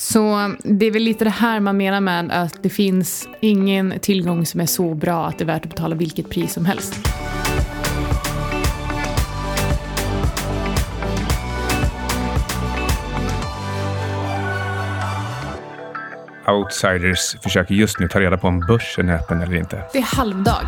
Så det är väl lite det här man menar med att det finns ingen tillgång som är så bra att det är värt att betala vilket pris som helst. Outsiders försöker just nu ta reda på om börsen är öppen eller inte. Det är halvdag.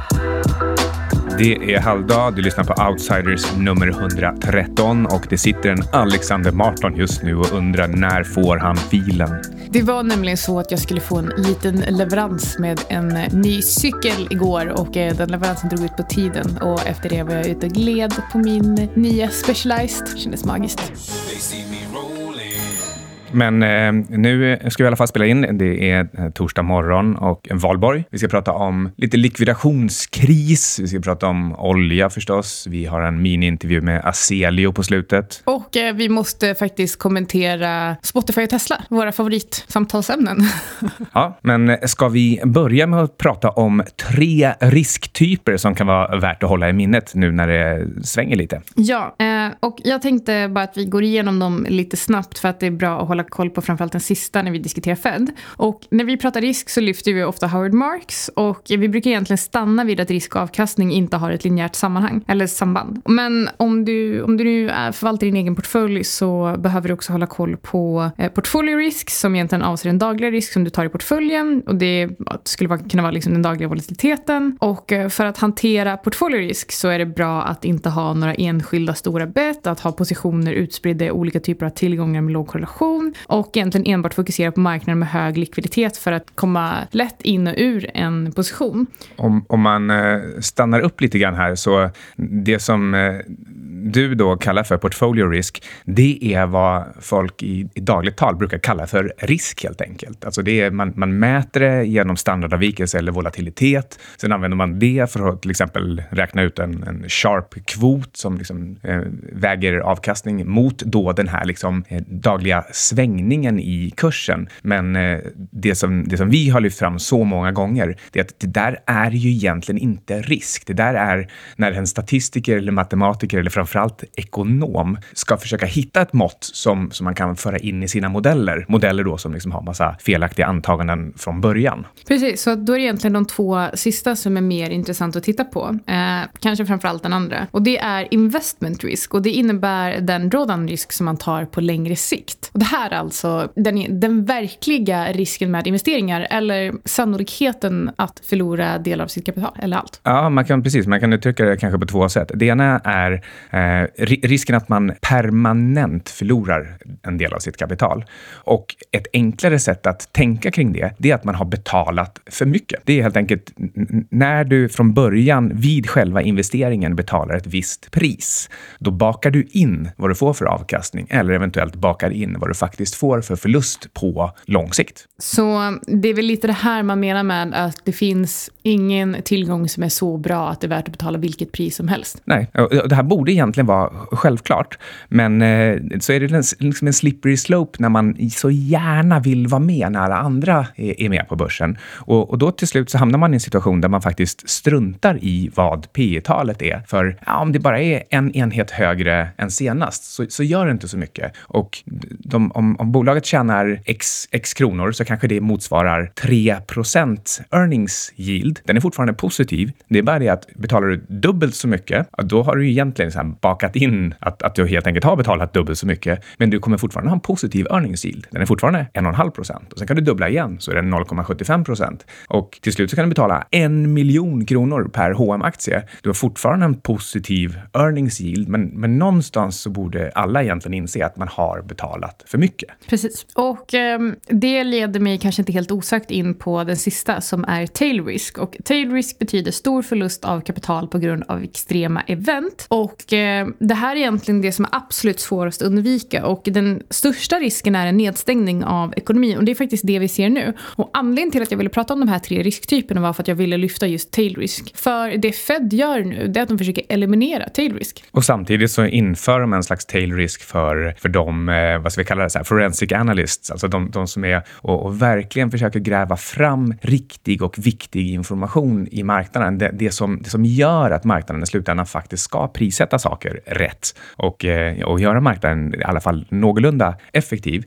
Det är halvdag. Du lyssnar på Outsiders nummer 113 och det sitter en Alexander Marton just nu och undrar när får han filen? Det var nämligen så att jag skulle få en liten leverans med en ny cykel igår och eh, den leveransen drog ut på tiden och efter det var jag ute och gled på min nya Specialized. Det kändes magiskt. Men eh, nu ska vi i alla fall spela in. Det är eh, torsdag morgon och en valborg. Vi ska prata om lite likvidationskris. Vi ska prata om olja förstås. Vi har en mini-intervju med Aselio på slutet. Och eh, vi måste faktiskt kommentera Spotify och Tesla, våra favoritsamtalsämnen. ja, men ska vi börja med att prata om tre risktyper som kan vara värt att hålla i minnet nu när det svänger lite? Ja, eh, och jag tänkte bara att vi går igenom dem lite snabbt för att det är bra att hålla hålla koll på framförallt den sista när vi diskuterar Fed. Och när vi pratar risk så lyfter vi ofta Howard Marks och vi brukar egentligen stanna vid att risk och avkastning inte har ett linjärt sammanhang eller samband. Men om du, om du nu förvaltar din egen portfölj så behöver du också hålla koll på eh, portföljrisk som egentligen avser den dagliga risk som du tar i portföljen och det skulle kunna vara liksom den dagliga volatiliteten. Och eh, för att hantera portfolio risk så är det bra att inte ha några enskilda stora bett, att ha positioner utspridda i olika typer av tillgångar med låg korrelation och egentligen enbart fokusera på marknader med hög likviditet för att komma lätt in och ur en position. Om, om man eh, stannar upp lite grann här så det som eh, du då kallar för portfolio risk, det är vad folk i, i dagligt tal brukar kalla för risk helt enkelt. Alltså det är, man, man mäter det genom standardavvikelse eller volatilitet. Sen använder man det för att till exempel räkna ut en, en sharp-kvot som liksom, eh, väger avkastning mot då den här liksom, eh, dagliga svängningen i kursen. Men eh, det, som, det som vi har lyft fram så många gånger, det är att det där är ju egentligen inte risk. Det där är när en statistiker eller matematiker eller framförallt ekonom ska försöka hitta ett mått som, som man kan föra in i sina modeller. Modeller då som liksom har massa felaktiga antaganden från början. Precis, så då är det egentligen de två sista som är mer intressant att titta på. Eh, kanske framförallt den andra. Och det är investment risk och det innebär den drawdown risk som man tar på längre sikt. Och det här är alltså den, den verkliga risken med investeringar eller sannolikheten att förlora delar av sitt kapital eller allt. Ja, man kan precis. Man kan uttrycka det kanske på två sätt. Det ena är eh, risken att man permanent förlorar en del av sitt kapital. Och ett enklare sätt att tänka kring det, det är att man har betalat för mycket. Det är helt enkelt när du från början vid själva investeringen betalar ett visst pris, då bakar du in vad du får för avkastning eller eventuellt bakar in vad du faktiskt får för förlust på lång sikt. Så det är väl lite det här man menar med att det finns ingen tillgång som är så bra att det är värt att betala vilket pris som helst. Nej, det här borde egentligen egentligen vara självklart, men eh, så är det liksom en slippery slope när man så gärna vill vara med när alla andra är med på börsen. Och, och då till slut så hamnar man i en situation där man faktiskt struntar i vad P talet är. För ja, om det bara är en enhet högre än senast så, så gör det inte så mycket. Och de, om, om bolaget tjänar x, x kronor så kanske det motsvarar 3 earnings yield. Den är fortfarande positiv. Det är bara det att betalar du dubbelt så mycket, då har du egentligen så bakat in att, att du helt enkelt har betalat dubbelt så mycket. Men du kommer fortfarande ha en positiv earnings yield. Den är fortfarande 1,5 procent och sen kan du dubbla igen så är den 0,75 procent. Och till slut så kan du betala en miljon kronor per hm aktie Du har fortfarande en positiv earnings yield, men, men någonstans så borde alla egentligen inse att man har betalat för mycket. Precis. Och eh, det leder mig kanske inte helt osökt in på den sista som är tail risk. Och tail risk betyder stor förlust av kapital på grund av extrema event. Och eh, Eh, det här är egentligen det som är absolut svårast att undvika. Och den största risken är en nedstängning av ekonomin. Och det är faktiskt det vi ser nu. Och anledningen till att jag ville prata om de här tre risktyperna var för att jag ville lyfta just tail risk. För det Fed gör nu, det är att de försöker eliminera tail risk. Och samtidigt så inför de en slags tail risk för, för de, eh, vad ska vi kalla det, så här forensic analysts, alltså de, de som är och, och, verkligen försöker gräva fram riktig och viktig information i marknaden. Det, det, som, det som gör att marknaden i slutändan faktiskt ska prissätta saker rätt och, eh, och göra marknaden i alla fall någorlunda effektiv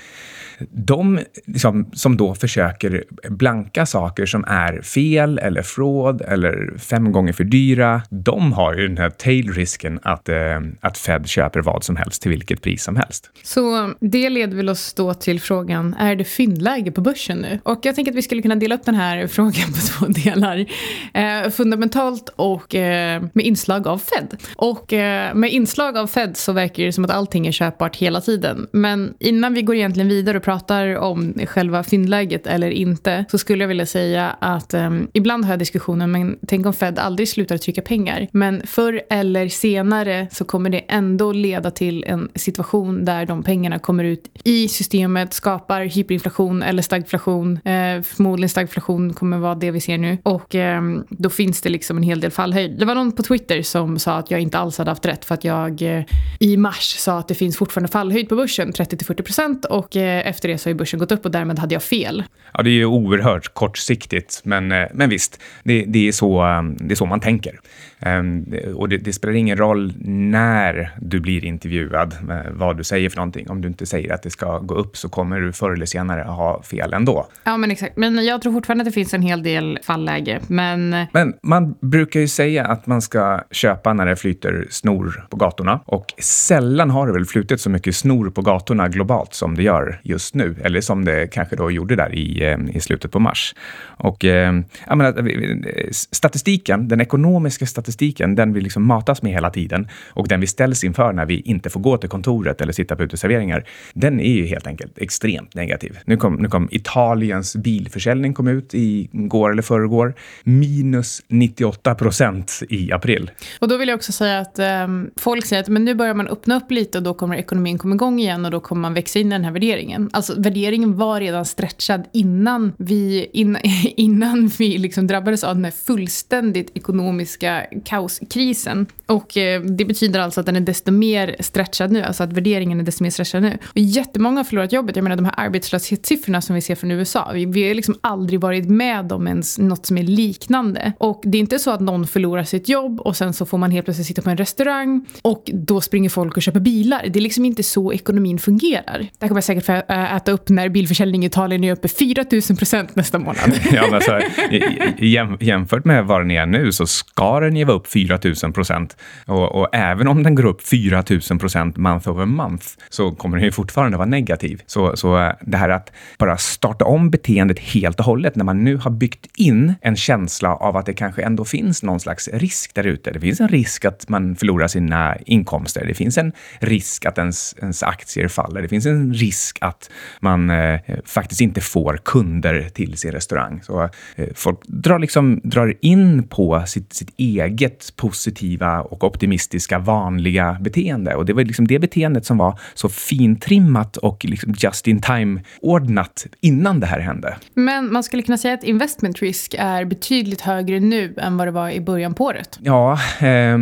de liksom, som då försöker blanka saker som är fel eller fraud eller fem gånger för dyra, de har ju den här tail-risken att, eh, att Fed köper vad som helst till vilket pris som helst. Så um, det leder väl oss då till frågan, är det fyndläge på börsen nu? Och jag tänker att vi skulle kunna dela upp den här frågan på två delar. Eh, fundamentalt och eh, med inslag av Fed. Och eh, med inslag av Fed så verkar det som att allting är köpbart hela tiden. Men innan vi går egentligen vidare och pratar om själva fyndläget eller inte så skulle jag vilja säga att um, ibland har jag diskussionen men tänk om Fed aldrig slutar trycka pengar. Men förr eller senare så kommer det ändå leda till en situation där de pengarna kommer ut i systemet, skapar hyperinflation eller stagflation. Eh, förmodligen stagflation kommer vara det vi ser nu. Och eh, då finns det liksom en hel del fallhöjd. Det var någon på Twitter som sa att jag inte alls hade haft rätt för att jag eh, i mars sa att det finns fortfarande fallhöjd på börsen, 30-40% och eh, efter det så har ju börsen gått upp och därmed hade jag fel. Ja, det är ju oerhört kortsiktigt, men, eh, men visst, det, det, är så, det är så man tänker. Um, och det, det, spelar ingen roll när du blir intervjuad, vad du säger för någonting. Om du inte säger att det ska gå upp så kommer du förr eller senare ha fel ändå. Ja, men exakt. Men jag tror fortfarande att det finns en hel del falläge. Men... men man brukar ju säga att man ska köpa när det flyter snor på gatorna. Och sällan har det väl flutit så mycket snor på gatorna globalt som det gör just nu. Eller som det kanske då gjorde där i, eh, i slutet på mars. Och eh, menar, statistiken, den ekonomiska statistiken, den vi liksom matas med hela tiden och den vi ställs inför när vi inte får gå till kontoret eller sitta på uteserveringar, den är ju helt enkelt extremt negativ. Nu kom, nu kom Italiens bilförsäljning kom ut i går eller förrgår. Minus 98 procent i april. Och då vill jag också säga att eh, folk säger att men nu börjar man öppna upp lite och då kommer ekonomin komma igång igen och då kommer man växa in i den här värderingen. Alltså värderingen var redan stretchad innan vi, in, innan vi liksom drabbades av den här fullständigt ekonomiska kaoskrisen. Och eh, det betyder alltså att den är desto mer stretchad nu, alltså att värderingen är desto mer stretchad nu. Och jättemånga har förlorat jobbet. Jag menar de här arbetslöshetssiffrorna som vi ser från USA. Vi, vi har liksom aldrig varit med om ens något som är liknande. Och det är inte så att någon förlorar sitt jobb och sen så får man helt plötsligt sitta på en restaurang och då springer folk och köper bilar. Det är liksom inte så ekonomin fungerar. Det här kommer jag säkert få eh, äta upp när bilförsäljning i Italien är uppe 4 000 procent nästa månad. ja, men alltså, så jäm, jämfört med vad den är nu så ska den ju ge upp 4 000 procent. Och, och, även om den går upp 4 000 procent month over month så kommer den ju fortfarande vara negativ. Så, så eh, det här att bara starta om beteendet helt och hållet när man nu har byggt in en känsla av att det kanske ändå finns någon slags risk där ute. Det finns en risk att man förlorar sina inkomster. Det finns en risk att ens, ens aktier faller. Det finns en risk att man eh, faktiskt inte får kunder till sin restaurang. Så eh, folk drar, liksom, drar in på sitt, sitt eget positiva och optimistiska vanliga beteende. Och det var liksom det beteendet som var så fintrimmat och liksom just in time-ordnat innan det här hände. Men man skulle kunna säga att investment risk är betydligt högre nu än vad det var i början på året. Ja, eh,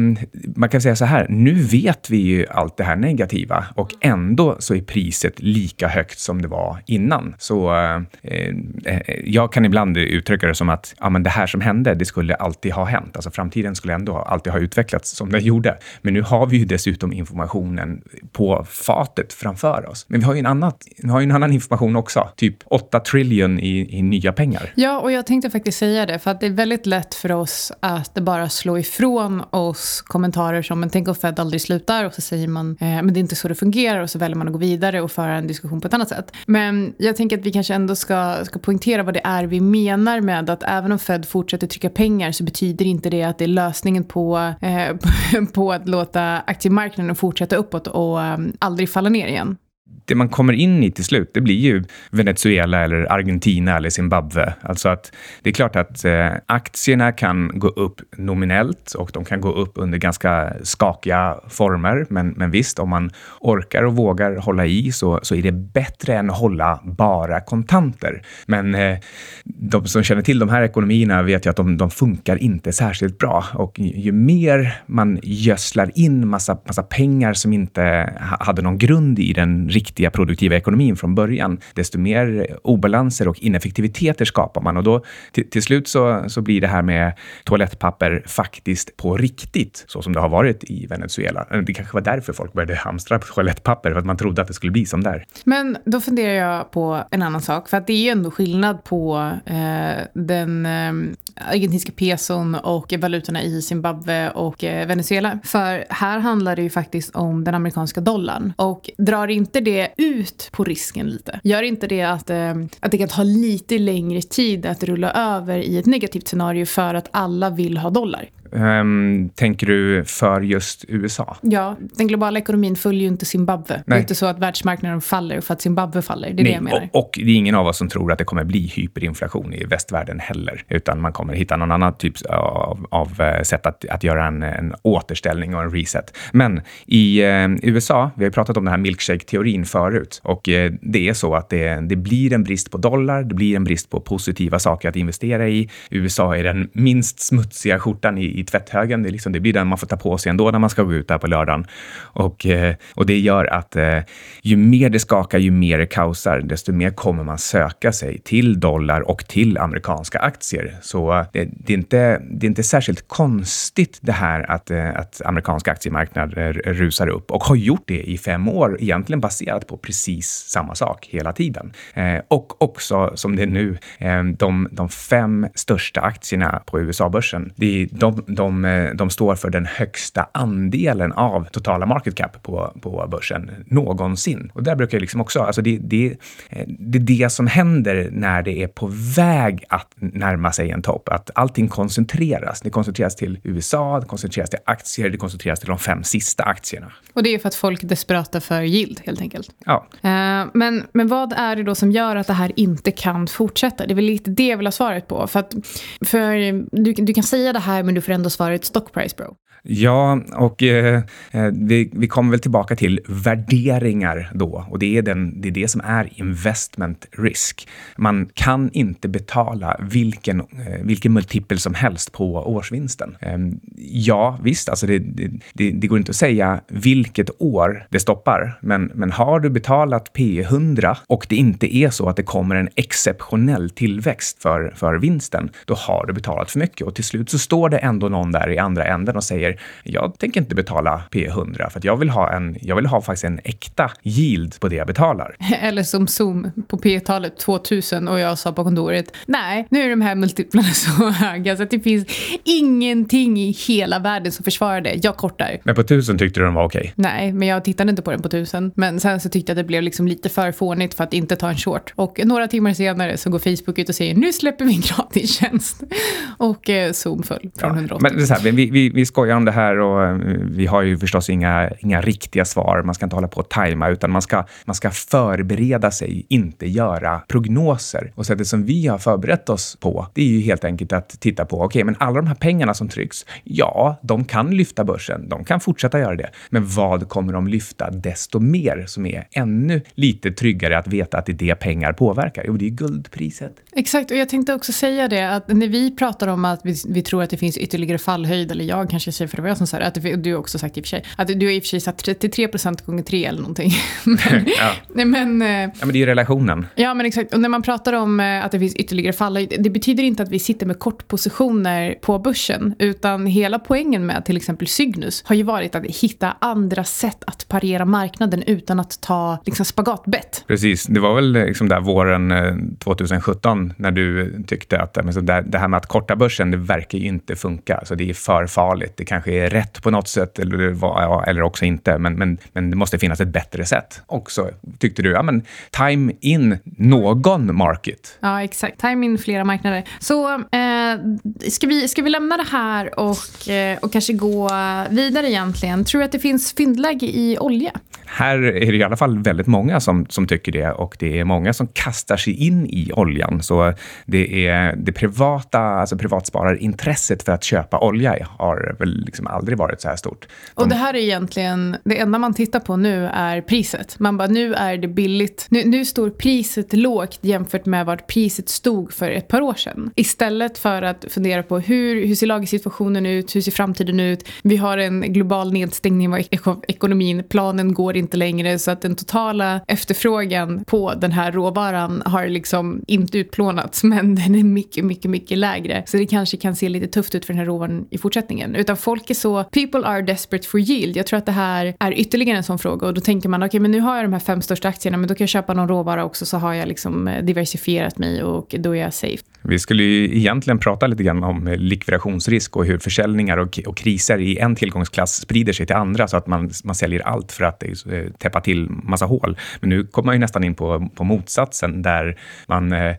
man kan säga så här. Nu vet vi ju allt det här negativa och ändå så är priset lika högt som det var innan. Så eh, eh, jag kan ibland uttrycka det som att ja, men det här som hände, det skulle alltid ha hänt. Alltså framtiden skulle ändå alltid ha utvecklats som den gjorde. Men nu har vi ju dessutom informationen på fatet framför oss. Men vi har ju en, annat, vi har ju en annan information också, typ 8 trillion i, i nya pengar. Ja, och jag tänkte faktiskt säga det, för att det är väldigt lätt för oss att bara slå ifrån oss kommentarer som “men tänk om Fed aldrig slutar” och så säger man eh, “men det är inte så det fungerar” och så väljer man att gå vidare och föra en diskussion på ett annat sätt. Men jag tänker att vi kanske ändå ska, ska poängtera vad det är vi menar med att även om Fed fortsätter trycka pengar så betyder inte det att det löser lösningen på, eh, på att låta aktiemarknaden fortsätta uppåt och eh, aldrig falla ner igen det man kommer in i till slut, det blir ju Venezuela eller Argentina eller Zimbabwe. Alltså att det är klart att eh, aktierna kan gå upp nominellt och de kan gå upp under ganska skakiga former. Men, men visst, om man orkar och vågar hålla i så, så är det bättre än att hålla bara kontanter. Men eh, de som känner till de här ekonomierna vet ju att de, de funkar inte särskilt bra och ju, ju mer man gödslar in massa, massa pengar som inte hade någon grund i den riktiga produktiva ekonomin från början, desto mer obalanser och ineffektiviteter skapar man. Och då till, till slut så, så blir det här med toalettpapper faktiskt på riktigt, så som det har varit i Venezuela. Det kanske var därför folk började hamstra på toalettpapper, för att man trodde att det skulle bli som där. Men då funderar jag på en annan sak, för att det är ju ändå skillnad på eh, den eh, argentinska peson och valutorna i Zimbabwe och eh, Venezuela. För här handlar det ju faktiskt om den amerikanska dollarn. Och drar inte det ut på risken lite? Gör inte det att, eh, att det kan ta lite längre tid att rulla över i ett negativt scenario för att alla vill ha dollar? Um, tänker du för just USA? Ja, den globala ekonomin följer ju inte Zimbabwe. Nej. Det är inte så att världsmarknaden faller för att Zimbabwe faller. Det är Nej, det jag menar. Och, och, det är ingen av oss som tror att det kommer bli hyperinflation i västvärlden heller, utan man kommer hitta någon annan typ av, av eh, sätt att, att göra en, en återställning och en reset. Men i eh, USA, vi har pratat om den här milkshake-teorin förut, och eh, det är så att det, det blir en brist på dollar, det blir en brist på positiva saker att investera i. USA är den minst smutsiga skjortan i, i tvätthögen. Det, liksom, det blir den man får ta på sig ändå när man ska gå ut där på lördagen. Och, eh, och det gör att eh, ju mer det skakar, ju mer det kaosar, desto mer kommer man söka sig till dollar och till amerikanska aktier. Så eh, det, det, är, inte, det är inte särskilt konstigt det här att, eh, att amerikanska aktiemarknader rusar upp och har gjort det i fem år, egentligen baserat på precis samma sak hela tiden. och också som det är nu, de, de fem största aktierna på USA-börsen, de, de, de står för den högsta andelen av totala market cap på, på börsen någonsin. Och där brukar jag liksom också, alltså det, det, det är det som händer när det är på väg att närma sig en topp, att allting koncentreras. Det koncentreras till USA, det koncentreras till aktier, det koncentreras till de fem sista aktierna. Och det är för att folk är desperata för yield, helt enkelt. Ja. Uh, men, men vad är det då som gör att det här inte kan fortsätta? Det är väl lite det jag vill ha svaret på. För, att, för du, du kan säga det här, men du får ändå svaret stock price bro. Ja, och eh, eh, vi, vi kommer väl tillbaka till värderingar då. Och det är, den, det är det som är investment risk. Man kan inte betala vilken, eh, vilken multipel som helst på årsvinsten. Eh, ja, visst, alltså det, det, det, går inte att säga vilket år det stoppar. Men, men har du betalat P100 och det inte är så att det kommer en exceptionell tillväxt för, för vinsten, då har du betalat för mycket. Och till slut så står det ändå någon där i andra änden och säger jag tänker inte betala P100 för att jag vill ha en, jag vill ha faktiskt en äkta yield på det jag betalar. Eller som Zoom på P-talet 2000 och jag sa på kontoret, nej, nu är de här multiplarna så höga så att det finns ingenting i hela världen som försvarar det. Jag kortar. Men på 1000 tyckte du den var okej? Okay? Nej, men jag tittade inte på den på 1000. Men sen så tyckte jag att det blev liksom lite för fånigt för att inte ta en short. Och några timmar senare så går Facebook ut och säger, nu släpper vi en gratistjänst. Och eh, Zoom föll från ja, 180. Men det är så här, vi, vi, vi skojar om det här och eh, vi har ju förstås inga, inga riktiga svar. Man ska inte hålla på och tajma, utan man ska, man ska förbereda sig, inte göra prognoser. Och sättet som vi har förberett oss på, det är ju helt enkelt att titta på, okej, okay, men alla de här pengarna som trycks, ja, de kan lyfta börsen. De kan fortsätta göra det. Men vad kommer de lyfta desto mer som är ännu lite tryggare att veta att det är det pengar påverkar? Jo, det är guldpriset. Exakt, och jag tänkte också säga det att när vi pratar om att vi, vi tror att det finns ytterligare fallhöjd, eller jag kanske säger för det var jag som sa det, att det, du har också sagt i och för sig, att du har i och för sig satt 33 procent gånger 3 eller någonting. men, ja. Men, eh, ja, men det är ju relationen. Ja, men exakt. Och när man pratar om eh, att det finns ytterligare fallhöjd, det betyder inte att vi sitter med kortpositioner på börsen, utan hela poängen med till exempel Cygnus har ju varit att hitta andra sätt att parera marknaden utan att ta liksom, spagatbett. Precis, det var väl liksom där våren 2017 eh, när du tyckte att det här med att korta börsen, det verkar ju inte funka. Så det är för farligt. Det kanske är rätt på något sätt eller, eller också inte, men, men, men det måste finnas ett bättre sätt. Också tyckte du, ja men time in någon market. Ja, exakt. Time in flera marknader. Så eh, ska, vi, ska vi lämna det här och, eh, och kanske gå vidare egentligen? Tror du att det finns fyndläge i olja? Här är det i alla fall väldigt många som, som tycker det och det är många som kastar sig in i oljan. Så det är det privata, alltså privatspararinintresset för att köpa olja har väl liksom aldrig varit så här stort. De... Och det här är egentligen, det enda man tittar på nu är priset. Man bara, nu är det billigt. Nu, nu står priset lågt jämfört med vad priset stod för ett par år sedan. Istället för att fundera på hur, hur ser lagersituationen ut, hur ser framtiden ut? Vi har en global nedstängning av ekonomin, planen går inte längre så att den totala efterfrågan på den här råvaran har liksom inte utplånats men den är mycket, mycket, mycket lägre. Så det kanske kan se lite tufft ut för den här råvaran i fortsättningen. Utan folk Folk är så, people are desperate for yield. Jag tror att det här är ytterligare en sån fråga och då tänker man okej okay, men nu har jag de här fem största aktierna men då kan jag köpa någon råvara också så har jag liksom eh, diversifierat mig och då är jag safe. Vi skulle ju egentligen prata lite grann om eh, likvidationsrisk och hur försäljningar och, och kriser i en tillgångsklass sprider sig till andra så att man, man säljer allt för att eh, eh, täppa till massa hål. Men nu kommer man ju nästan in på, på motsatsen där man, eh,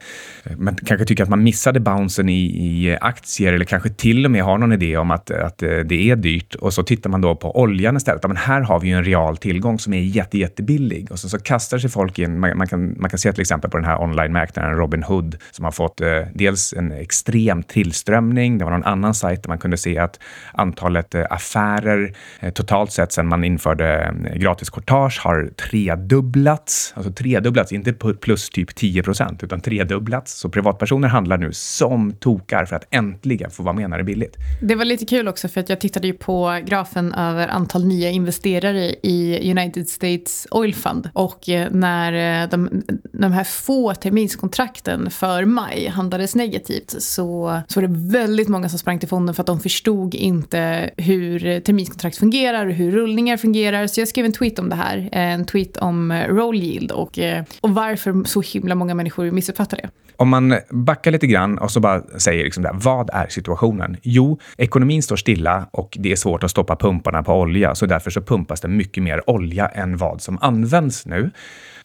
man kanske tycker att man missade bouncen i, i aktier eller kanske till och med har någon idé om att, att eh, det är dyrt och så tittar man då på oljan istället. Men här har vi ju en real tillgång som är jätte, jättebillig och så, så kastar sig folk in. Man, man, kan, man kan se till exempel på den här online-marknaden Robinhood som har fått eh, dels en extrem tillströmning. Det var någon annan sajt där man kunde se att antalet eh, affärer eh, totalt sett sedan man införde eh, gratis courtage har tredubblats. Alltså tredubblats, inte plus typ 10 procent, utan tredubblats. Så privatpersoner handlar nu som tokar för att äntligen få vara med när det är billigt. Det var lite kul också för att jag tittade ju på grafen över antal nya investerare i United States Oil Fund och när de, de här få terminskontrakten för maj handlade handlades negativt så, så var det väldigt många som sprang till fonden för att de förstod inte hur terminskontrakt fungerar och hur rullningar fungerar. Så jag skrev en tweet om det här, eh, en tweet om eh, roll yield och, eh, och varför så himla många människor missuppfattar det. Om man backar lite grann och så bara säger liksom där, vad är situationen? Jo, ekonomin står stilla och det är svårt att stoppa pumparna på olja, så därför så pumpas det mycket mer olja än vad som används nu.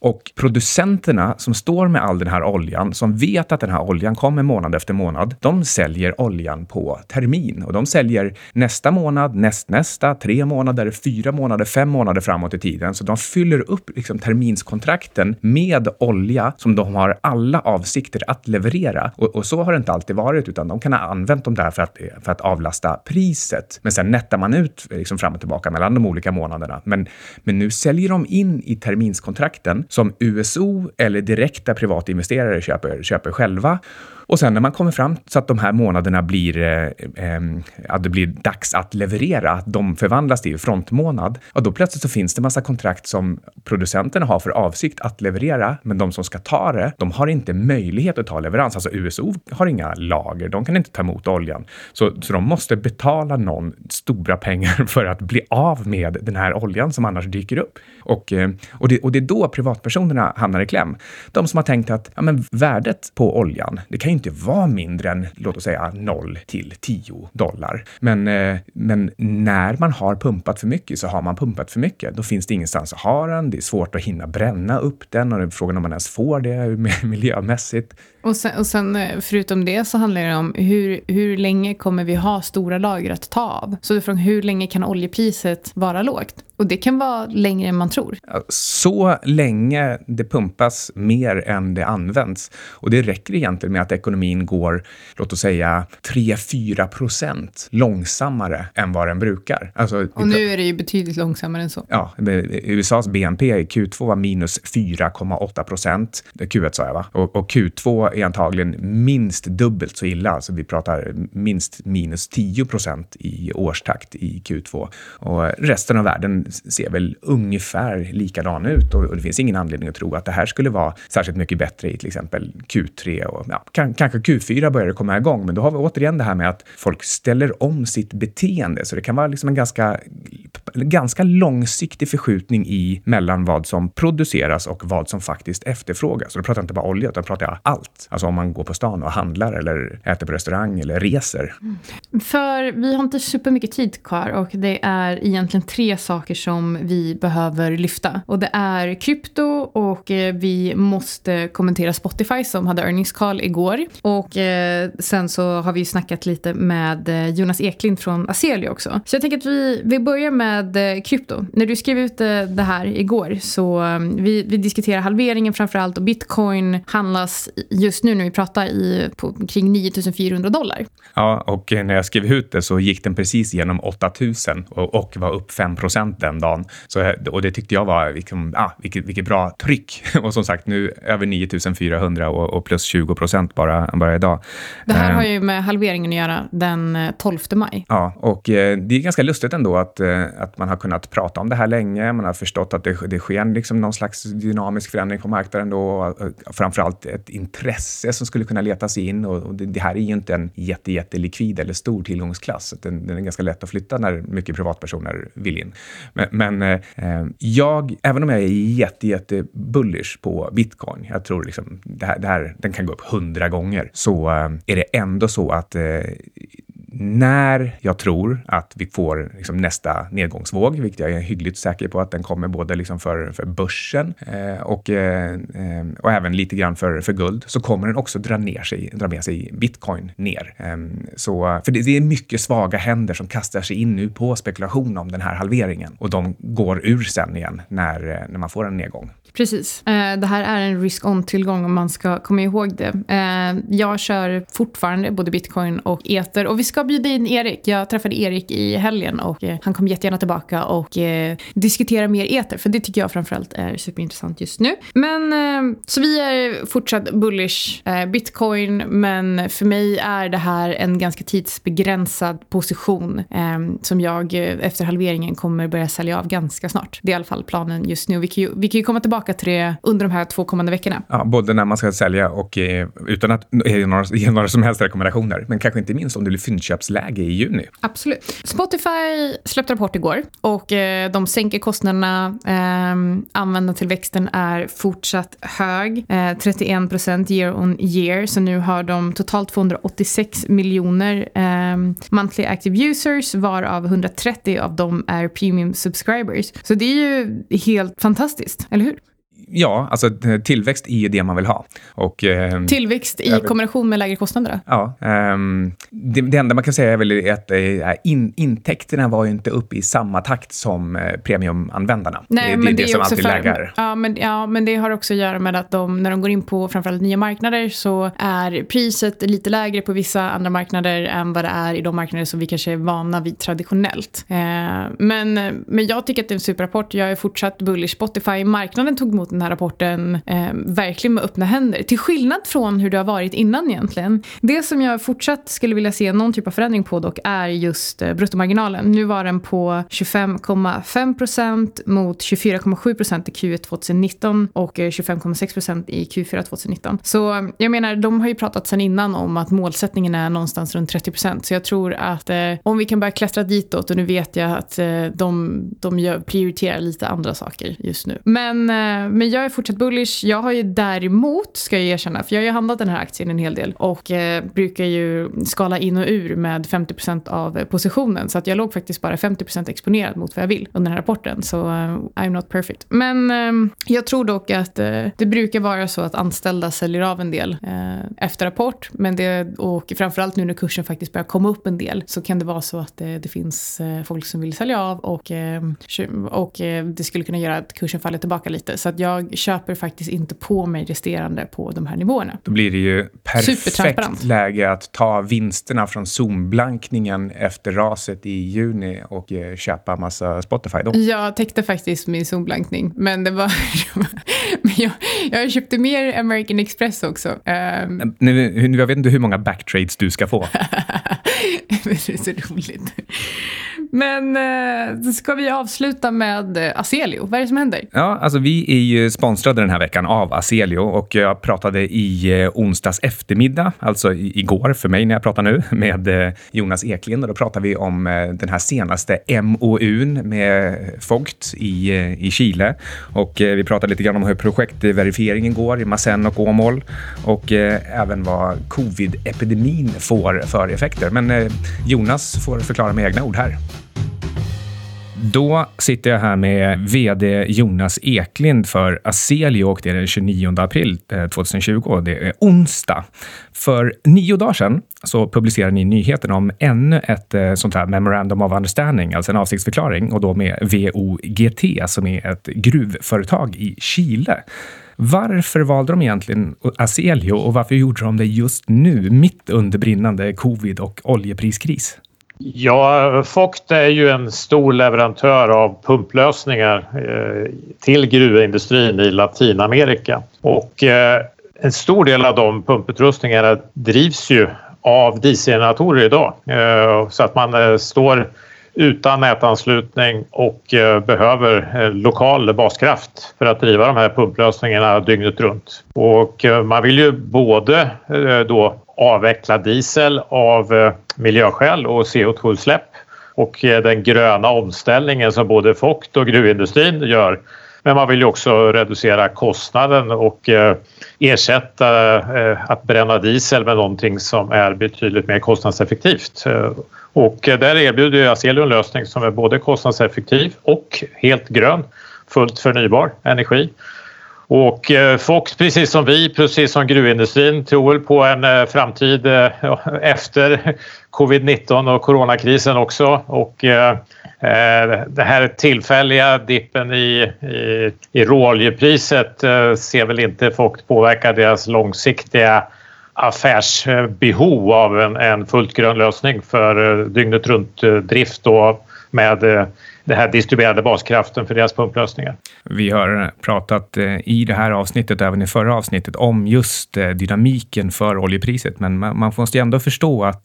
Och producenterna som står med all den här oljan, som vet att den här oljan kommer månad efter månad, de säljer oljan på termin och de säljer nästa månad, nästnästa, tre månader, fyra månader, fem månader framåt i tiden. Så de fyller upp liksom terminskontrakten med olja som de har alla avsikter att leverera. Och, och, så har det inte alltid varit, utan de kan ha använt dem där för att, för att avlasta priset. Men sen nettar man ut liksom fram och tillbaka mellan de olika månaderna. Men, men nu säljer de in i terminskontrakten som USO eller direkta privatinvesterare köper, köper själva. Och sen när man kommer fram så att de här månaderna blir, eh, att det blir dags att leverera, att de förvandlas till frontmånad, ja, då plötsligt så finns det massa kontrakt som producenterna har för avsikt att leverera, men de som ska ta det, de har inte möjlighet att ta leverans. Alltså USO har inga lager, de kan inte ta emot oljan. Så, så de måste betala någon stora pengar för att bli av med den här oljan som annars dyker upp. Och, eh, och, det, och det är då privatpersonerna hamnar i kläm. De som har tänkt att ja, men värdet på oljan, det kan ju inte vara mindre än, låt oss säga 0 till 10 dollar. Men, eh, men när man har pumpat för mycket så har man pumpat för mycket. Då finns det ingenstans att ha den. Det är svårt att hinna bränna upp den och det är frågan om man ens får det miljömässigt. Och sen, och sen, eh, förutom det så handlar det om hur, hur länge kommer vi ha stora lager att ta av? Så från hur länge kan oljepriset vara lågt? Och det kan vara längre än man tror. Så länge det pumpas mer än det används. Och det räcker egentligen med att ekonomin går, låt oss säga, 3-4 procent långsammare än vad den brukar. Alltså, och nu är det ju betydligt långsammare än så. Ja, USAs BNP i Q2 var minus 4,8 procent. Q1 sa jag, va? Och, och Q2 är antagligen minst dubbelt så illa. Alltså vi pratar minst minus 10 procent i årstakt i Q2. Och resten av världen ser väl ungefär likadan ut och, och, det finns ingen anledning att tro att det här skulle vara särskilt mycket bättre i till exempel Q3 och ja, kan, kanske Q4 börjar komma igång. Men då har vi återigen det här med att folk ställer om sitt beteende. Så det kan vara liksom en ganska, ganska långsiktig förskjutning i mellan vad som produceras och vad som faktiskt efterfrågas. Och då pratar jag inte bara olja, utan pratar jag allt. Alltså om man går på stan och handlar eller äter på restaurang eller reser. Mm. För vi har inte supermycket tid kvar och det är egentligen tre saker som vi behöver lyfta. Och det är krypto och eh, vi måste kommentera Spotify som hade earnings call igår. Och eh, sen så har vi snackat lite med eh, Jonas Eklind från Aselio också. Så jag tänker att vi, vi börjar med eh, krypto. När du skrev ut det här igår så vi, vi diskuterar halveringen framför allt och bitcoin handlas just nu när vi pratar i, på, kring 9400 dollar. Ja, och när jag skrev ut det så gick den precis genom 8000 och, och var upp 5% den dagen. Så, och det tyckte jag var liksom, ah, vilket, vilket bra tryck. Och som sagt, nu över 9400 och, och plus 20 bara, bara idag. Det här har ju med halveringen att göra den 12 maj. Ja, och eh, det är ganska lustigt ändå att, eh, att man har kunnat prata om det här länge. Man har förstått att det, det sker liksom någon slags dynamisk förändring på marknaden då. Och framförallt ett intresse som skulle kunna letas in. Och det, det här är ju inte en jätte, jättelikvid eller stor tillgångsklass. Den, den är ganska lätt att flytta när mycket privatpersoner vill in. Men, men eh, jag, även om jag är jätte, jätte bullish på bitcoin, jag tror liksom det här, det här, den kan gå upp hundra gånger, så eh, är det ändå så att eh, när jag tror att vi får liksom nästa nedgångsvåg, vilket jag är hyggligt säker på att den kommer både liksom för, för börsen eh, och, eh, eh och även lite grann för, för guld, så kommer den också dra, ner sig, dra med sig bitcoin ner. Eh, så, för det, det, är mycket svaga händer som kastar sig in nu på spekulation om den här halveringen och de går ur sen igen när, eh, när man får en nedgång. Precis. Eh, det här är en risk-on-tillgång om man ska komma ihåg det. Jag kör fortfarande både bitcoin och ether och vi ska bjuda in Erik. Jag träffade Erik i helgen och eh, han kom jättegärna tillbaka och eh, diskutera mer eter. För det tycker jag framförallt är superintressant just nu. Men eh, så vi är fortsatt bullish eh, bitcoin. Men för mig är det här en ganska tidsbegränsad position eh, som jag eh, efter halveringen kommer börja sälja av ganska snart. Det är i alla fall planen just nu. Vi kan ju, vi kan ju komma tillbaka till det under de här två kommande veckorna. Ja, både när man ska sälja och eh, utan att ge några, ge några som helst rekommendationer. Men kanske inte minst om du vill fyndköp inköpsläge i juni. Absolut. Spotify släppte rapport igår och eh, de sänker kostnaderna. Eh, användartillväxten är fortsatt hög, eh, 31 procent year on year. Så nu har de totalt 286 miljoner eh, monthly active users varav 130 av dem är premium subscribers. Så det är ju helt fantastiskt, eller hur? Ja, alltså tillväxt är ju det man vill ha. Och, eh, tillväxt i kombination med lägre kostnader? Ja. Eh, det, det, enda man kan säga är väl att eh, in, intäkterna var ju inte uppe i samma takt som eh, premiumanvändarna. Nej, det, men det, det är som alltid läggar. Ja men, ja, men det har också att göra med att de, när de går in på framförallt nya marknader så är priset lite lägre på vissa andra marknader än vad det är i de marknader som vi kanske är vana vid traditionellt. Eh, men, men jag tycker att det är en superrapport. Jag är fortsatt bullish. Spotify, marknaden tog emot den här rapporten eh, verkligen med öppna händer. Till skillnad från hur det har varit innan egentligen. Det som jag fortsatt skulle vilja se någon typ av förändring på dock är just eh, bruttomarginalen. Nu var den på 25,5% mot 24,7% i Q1 2019 och eh, 25,6% i Q4 2019. Så eh, jag menar, de har ju pratat sedan innan om att målsättningen är någonstans runt 30% Så jag tror att eh, om vi kan börja klättra ditåt och nu vet jag att eh, de, de gör, prioriterar lite andra saker just nu. Men, eh, men jag är fortsatt bullish. Jag har ju däremot, ska jag erkänna, för jag har ju handlat den här aktien en hel del och eh, brukar ju skala in och ur med 50% av positionen. Så att jag låg faktiskt bara 50% exponerad mot vad jag vill under den här rapporten. Så eh, I'm not perfect. Men eh, jag tror dock att eh, det brukar vara så att anställda säljer av en del eh, efter rapport. Men det, och framförallt nu när kursen faktiskt börjar komma upp en del så kan det vara så att det, det finns folk som vill sälja av och, och det skulle kunna göra att kursen faller tillbaka lite. Så att jag köper faktiskt inte på mig resterande på de här nivåerna. Då blir det ju perfekt läge att ta vinsterna från Zoom-blankningen efter raset i juni och eh, köpa massa Spotify då. Jag täckte faktiskt min Zoom-blankning, men det var... men jag, jag köpte mer American Express också. Um... Nu, jag vet inte hur många backtrades du ska få. det är så roligt. Men eh, ska vi avsluta med eh, Aselio? Vad är det som händer? Ja, alltså vi är ju sponsrade den här veckan av Aselio och jag pratade i eh, onsdags eftermiddag, alltså igår för mig när jag pratar nu, med eh, Jonas Eklind och då pratade vi om eh, den här senaste MOUn med Fogt i, eh, i Chile och eh, vi pratade lite grann om hur projektverifieringen går i Masen och Åmål och eh, även vad covid-epidemin får för effekter. Men eh, Jonas får förklara med egna ord här. Då sitter jag här med VD Jonas Eklind för Aselio och det är den 29 april eh, 2020. Det är onsdag. För nio dagar sedan så publicerade ni nyheten om ännu ett eh, sånt här Memorandum of Understanding, alltså en avsiktsförklaring, och då med VOGT som är ett gruvföretag i Chile. Varför valde de egentligen Aselio och varför gjorde de det just nu, mitt under brinnande covid och oljepriskris? Ja, Fogt är ju en stor leverantör av pumplösningar eh, till gruvindustrin i Latinamerika. Och eh, en stor del av de pumputrustningarna drivs ju av dieselgeneratorer idag. Eh, så att man står utan nätanslutning och behöver lokal baskraft för att driva de här pumplösningarna dygnet runt. Och man vill ju både då avveckla diesel av eh, miljöskäl och CO2-utsläpp och eh, den gröna omställningen som både FOKT och gruvindustrin gör. Men man vill ju också reducera kostnaden och eh, ersätta att bränna diesel med någonting som är betydligt mer kostnadseffektivt. Och där erbjuder Aselio en lösning som är både kostnadseffektiv och helt grön, fullt förnybar energi. Och eh, Fox, precis som vi, precis som gruvindustrin, tror väl på en eh, framtid eh, efter covid-19 och coronakrisen också. Och den här tillfälliga dippen i, i, i råoljepriset ser väl inte Fox påverka deras långsiktiga affärsbehov av en, en fullt grön lösning för dygnet runt drift och med den här distribuerade baskraften för deras pumplösningar. Vi har eh, pratat eh, i det här avsnittet, även i förra avsnittet, om just eh, dynamiken för oljepriset. Men man måste ändå förstå att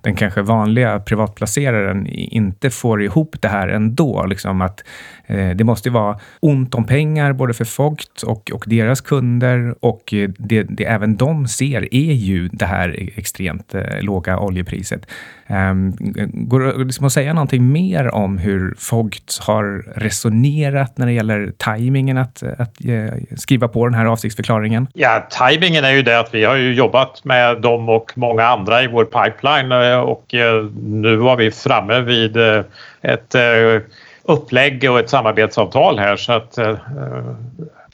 den kanske vanliga privatplaceraren inte får ihop det här ändå. Liksom att Eh, det måste vara ont om pengar både för Fogt och, och deras kunder och eh, det, det även de ser är ju det här e, extremt eh, låga oljepriset. Ehm, går det liksom att säga någonting mer om hur Fogt har resonerat när det gäller tajmingen att, att skriva på den här avsiktsförklaringen? Ja, tajmingen är ju det att vi har ju jobbat med dem och många andra i vår pipeline och nu var vi framme vid ett upplägg och ett samarbetsavtal här så att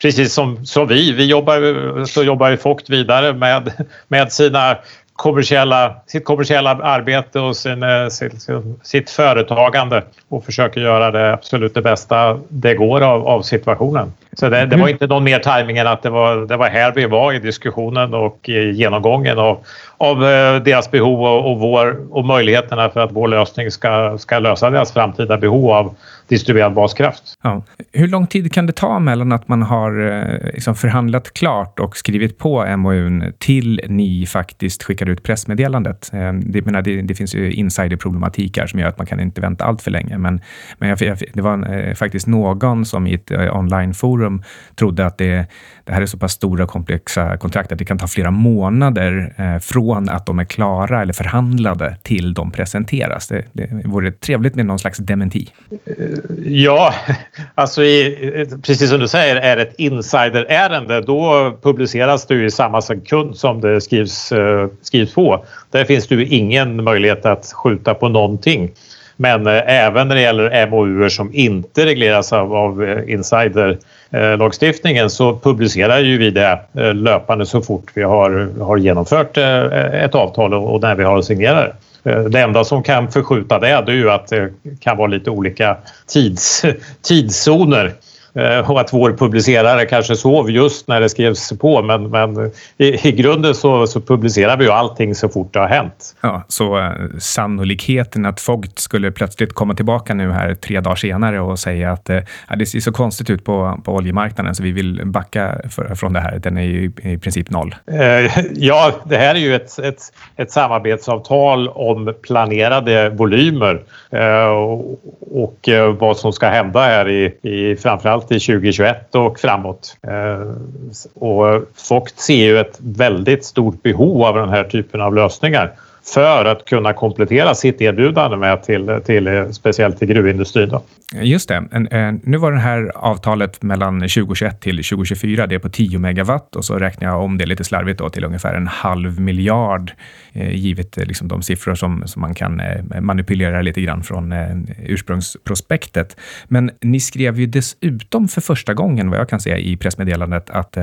precis som, som vi, vi jobbar, så jobbar ju Fogt vidare med, med sina kommersiella, sitt kommersiella arbete och sin, eh, sitt, sitt företagande och försöker göra det absolut det bästa det går av, av situationen. Så det, det, var mm. inte någon mer tajming än att det var, det var här vi var i diskussionen och i genomgången av, av eh, deras behov och, och, vår, och möjligheterna för att vår lösning ska, ska lösa deras framtida behov av distribuerad baskraft. Ja. Hur lång tid kan det ta mellan att man har eh, liksom förhandlat klart och skrivit på MOUn till ni faktiskt skickar ut pressmeddelandet? Eh, det, menar, det, det finns ju insiderproblematik här som gör att man kan inte vänta allt för länge. Men, men jag, det var faktiskt någon som i ett onlineforum trodde att det, det här är så pass stora komplexa kontrakt att det kan ta flera månader från från att de är klara eller förhandlade till de presenteras. Det, det vore trevligt med någon slags dementi. Ja, alltså i, precis som du säger, är det ett insiderärende då publiceras det i samma sekund som det skrivs, eh, skrivs på. Där finns det ju ingen möjlighet att skjuta på någonting. Men eh, även när det gäller MOU som inte regleras av, av eh, insiderlagstiftningen så publicerar ju vi det löpande så fort vi har, har genomfört ett avtal och när vi har signerat det. Eh, det enda som kan förskjuta det är ju att det kan vara lite olika tids, tidszoner och att vår publicerare kanske sov just när det skrevs på men, men i, i grunden så, så publicerar vi ju allting så fort det har hänt. Ja, så uh, sannolikheten att Fogt skulle plötsligt komma tillbaka nu här tre dagar senare och säga att uh, det ser så konstigt ut på, på oljemarknaden så vi vill backa för, från det här, den är ju i princip noll. Uh, ja, det här är ju ett, ett, ett samarbetsavtal om planerade volymer och, och vad som ska hända här i, i framförallt till 2021 och framåt. Eh, och Foct ser ju ett väldigt stort behov av den här typen av lösningar för att kunna komplettera sitt erbjudande med till, till speciellt till gruvindustrin. Då. Just det. Nu var det här avtalet mellan 2021 till 2024, det är på 10 megawatt och så räknar jag om det lite slarvigt då till ungefär en halv miljard eh, givet eh, liksom de siffror som, som man kan eh, manipulera lite grann från eh, ursprungsprospektet. Men ni skrev ju dessutom för första gången, vad jag kan säga i pressmeddelandet, att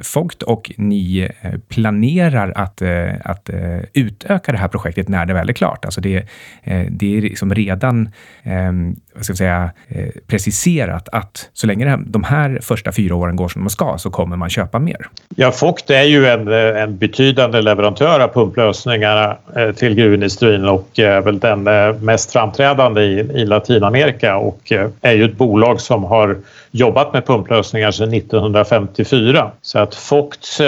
Fogt och ni planerar att, att utöka det här projektet när det väl är klart. Alltså det, eh, det är liksom redan ehm, vad ska jag säga, eh, preciserat att så länge de här första fyra åren går som de ska så kommer man köpa mer. Ja, Fogt är ju en, en betydande leverantör av pumplösningar eh, till gruvindustrin och är väl den mest framträdande i, i Latinamerika och är ju ett bolag som har jobbat med pumplösningar sedan 1954. Så att Fogts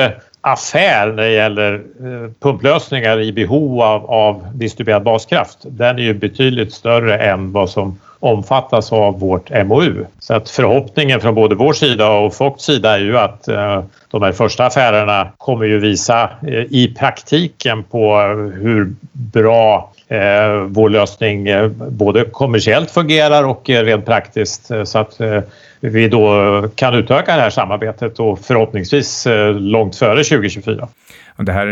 affär när det gäller eh, pumplösningar i behov av, av distribuerad baskraft, den är ju betydligt större än vad som omfattas av vårt MOU. Så att förhoppningen från både vår sida och Focts sida är ju att eh, de här första affärerna kommer ju visa eh, i praktiken på hur bra eh, vår lösning både kommersiellt fungerar och rent praktiskt så att vi då kan utöka det här samarbetet och förhoppningsvis långt före 2024. Och det här,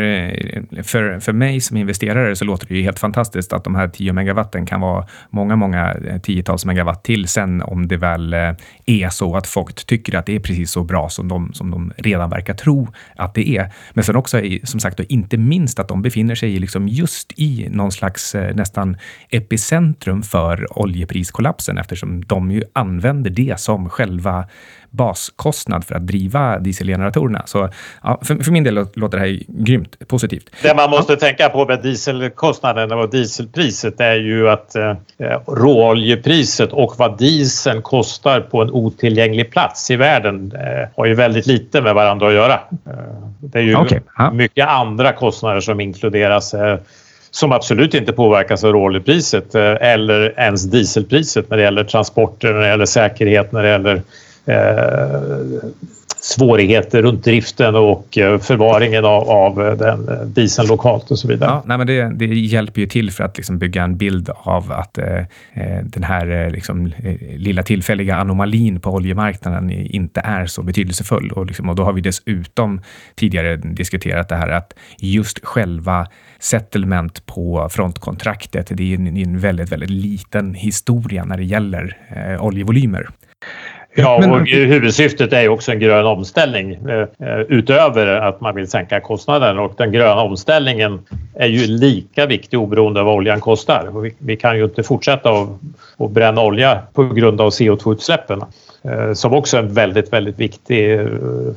för, för mig som investerare så låter det ju helt fantastiskt att de här 10 megawatten kan vara många, många eh, tiotals megawatt till sen om det väl eh, är så att folk tycker att det är precis så bra som de, som de redan verkar tro att det är. Men sen också som sagt inte minst att de befinner sig liksom just i någon slags eh, nästan epicentrum för oljepriskollapsen eftersom de ju använder det som själva baskostnad för att driva dieselgeneratorerna. Så ja, för, för, min del låter det här grymt positivt. Det man måste ja. tänka på med dieselkostnaden och dieselpriset är ju att eh, råoljepriset och vad dieseln kostar på en otillgänglig plats i världen eh, har ju väldigt lite med varandra att göra. Eh, det är ju okay. ja. mycket andra kostnader som inkluderas eh, som absolut inte påverkas av råoljepriset eh, eller ens dieselpriset när det gäller transporter, när det gäller säkerhet, när det gäller Eh, svårigheter runt driften och eh, förvaringen av, av eh, den dieseln lokalt och så vidare. Ja, nej, men det, det hjälper ju till för att liksom bygga en bild av att eh, eh den här eh, liksom, lilla tillfälliga anomalin på oljemarknaden inte är så betydelsefull. Och, liksom, och då har vi dessutom tidigare diskuterat det här att just själva settlement på frontkontraktet, det är en, en väldigt, väldigt liten historia när det gäller eh, oljevolymer. Ja, och huvudsyftet är ju också en grön omställning eh, utöver att man vill sänka kostnaden och den gröna omställningen är ju lika viktig oberoende av vad oljan kostar. Vi, kan ju inte fortsätta att bränna olja på grund av CO2-utsläppen. Eh, som också är en väldigt, väldigt viktig eh,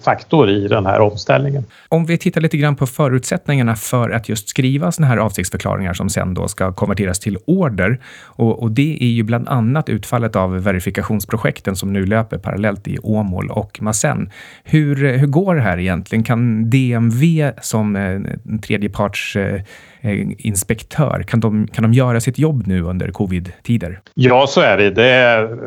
faktor i den här omställningen. Om vi tittar lite grann på förutsättningarna för att just skriva sådana här avsiktsförklaringar som sen då ska konverteras till order. Och, och, det är ju bland annat utfallet av verifikationsprojekten som nu löper parallellt i Åmål och Masen. Hur, hur går det här egentligen? Kan DMV som eh, tredjeparts Eh, Eh, inspektör. Kan de, kan de göra sitt jobb nu under covid-tider? Ja, så är det. det är,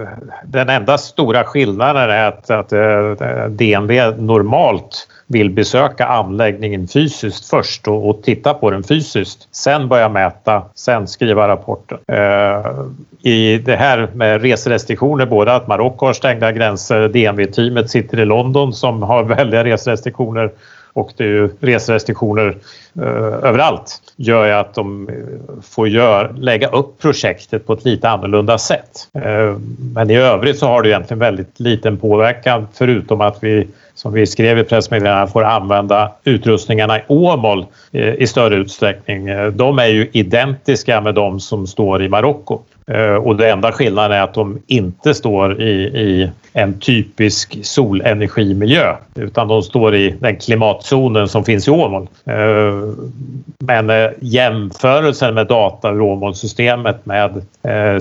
den enda stora skillnaden är att, att eh, DNV normalt vill besöka anläggningen fysiskt först och, och, titta på den fysiskt. Sen börja mäta, sen skriva rapporten. Eh, I det här med reserestriktioner, både att Marocko har stängda gränser, DNV-teamet sitter i London som har väldiga reserestriktioner och det är ju reserestriktioner eh, överallt gör ju att de eh, får gör, lägga upp projektet på ett lite annorlunda sätt. Eh, men i övrigt så har det egentligen väldigt liten påverkan förutom att vi som vi skrev i pressmeddelandet får använda utrustningarna i Åmål eh, i större utsträckning. Eh, de är ju identiska med de som står i Marocko. Eh, och det enda skillnaden är att de inte står i, i en typisk solenergimiljö utan de står i den klimatzonen som finns i Åmål. Eh, men eh, jämförelsen med data ur Åmålsystemet med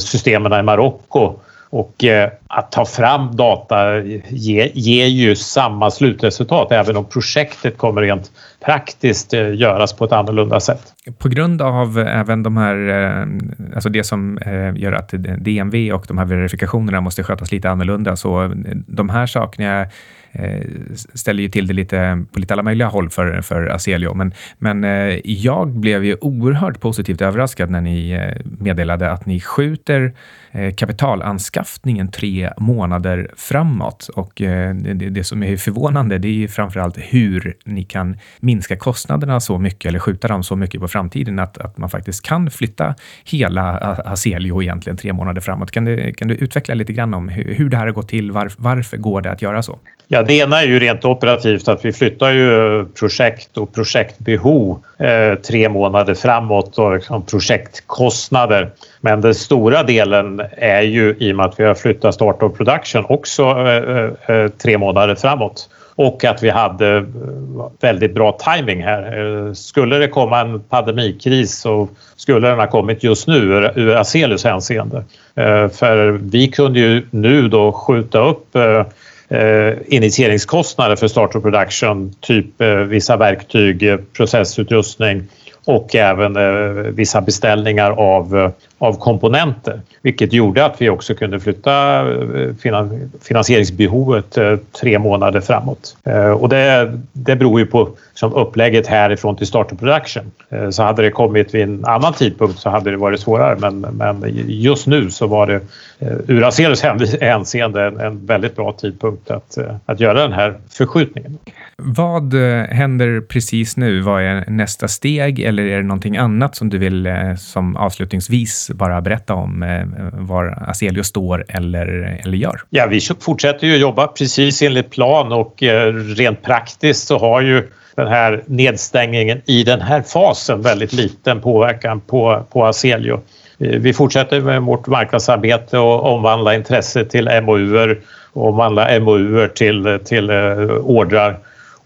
systemen i Marocko och att ta fram data ger, ger ju samma slutresultat även om projektet kommer rent praktiskt eh, göras på ett annorlunda sätt. På grund av eh, även de här, eh, alltså det som gör att DMV och de här verifikationerna måste skötas lite annorlunda, så de här sakerna ställer ju till det lite på lite alla möjliga håll för, för Aselio. Men, men jag blev ju oerhört positivt överraskad när ni meddelade att ni skjuter kapitalanskaffningen tre månader framåt. Och eh, det, som är förvånande, det är ju framförallt hur ni kan minska kostnaderna så mycket eller skjuta dem så mycket på framtiden att, att man faktiskt kan flytta hela Aselio egentligen tre månader framåt. Kan du, kan du utveckla lite grann om hur, hur det här har gått till? Var, varför går det att göra så? Ja, det ena är ju rent operativt att vi flyttar ju projekt och projektbehov eh, tre månader framåt och liksom projektkostnader. Men den stora delen är ju i och med att vi har flyttat start of production också eh, eh, eh tre månader framåt och att vi hade eh, väldigt bra timing här. Eh, skulle det komma en pandemikris så skulle den ha kommit just nu ur Azelius hänseende. För vi kunde ju nu då skjuta upp Eh, initieringskostnader för start of production, typ eh, vissa verktyg, eh, processutrustning och även eh, vissa beställningar av eh, av komponenter, vilket gjorde att vi också kunde flytta eh, finansieringsbehovet eh, tre månader framåt. Eh, och det, det beror ju på som upplägget härifrån till start production. Så hade det kommit vid en annan tidpunkt så hade det varit svårare men, men just nu så var det ur Azeros hänseende en, en väldigt bra tidpunkt att, att göra den här förskjutningen. Vad händer precis nu? Vad är nästa steg eller är det någonting annat som du vill eh, som avslutningsvis bara berätta om eh, var Aselio står eller, eller gör? Ja, vi fortsätter ju jobba precis enligt plan och eh, rent praktiskt så har ju den här nedstängningen i den här fasen väldigt liten påverkan på, på Aselio. Vi fortsätter med vårt marknadsarbete och omvandla intresse till MOUer och omvandla MOUer till, till ordrar.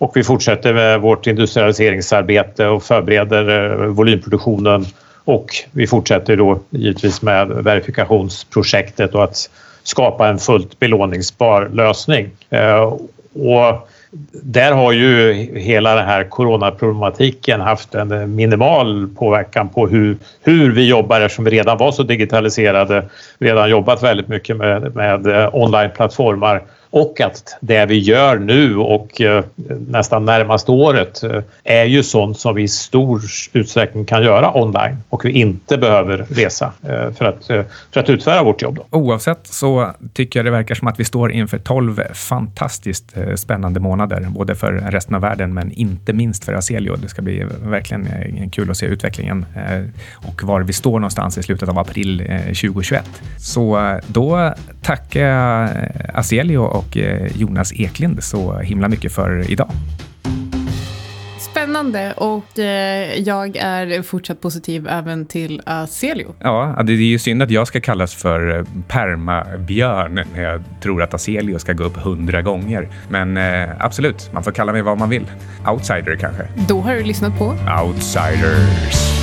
Och vi fortsätter med vårt industrialiseringsarbete och förbereder eh, volymproduktionen. Och vi fortsätter då givetvis med verifikationsprojektet och att skapa en fullt belåningsbar lösning. Eh, och där har ju hela den här coronaproblematiken haft en minimal påverkan på hur, hur vi jobbar eftersom vi redan var så digitaliserade, redan jobbat väldigt mycket med, med eh, onlineplattformar och att det vi gör nu och eh, nästan närmaste året eh, är ju sånt som vi i stor utsträckning kan göra online och vi inte behöver resa eh, för att, för att utföra vårt jobb. Oavsett så tycker jag det verkar som att vi står inför 12 fantastiskt spännande månader, både för resten av världen men inte minst för Aselio. Det ska bli verkligen kul att se utvecklingen och var vi står någonstans i slutet av april 2021. Så då tackar jag Aselio och eh, Jonas Eklind så himla mycket för idag. Spännande och eh, jag är fortsatt positiv även till Aselio. Ja, det är ju synd att jag ska kallas för eh, permabjörn när jag tror att Aselio ska gå upp hundra gånger. Men absolut, man får kalla mig vad man vill. Outsider kanske. Då har du lyssnat på Outsiders.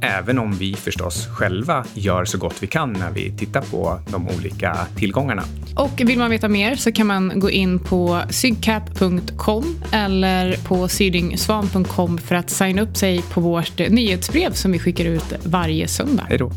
även om vi förstås själva gör så gott vi kan när vi tittar på de olika tillgångarna. Och vill man veta mer så kan man gå in på sygcap.com eller på sydingsvan.com för att signa upp sig på vårt nyhetsbrev som vi skickar ut varje söndag. Hej då.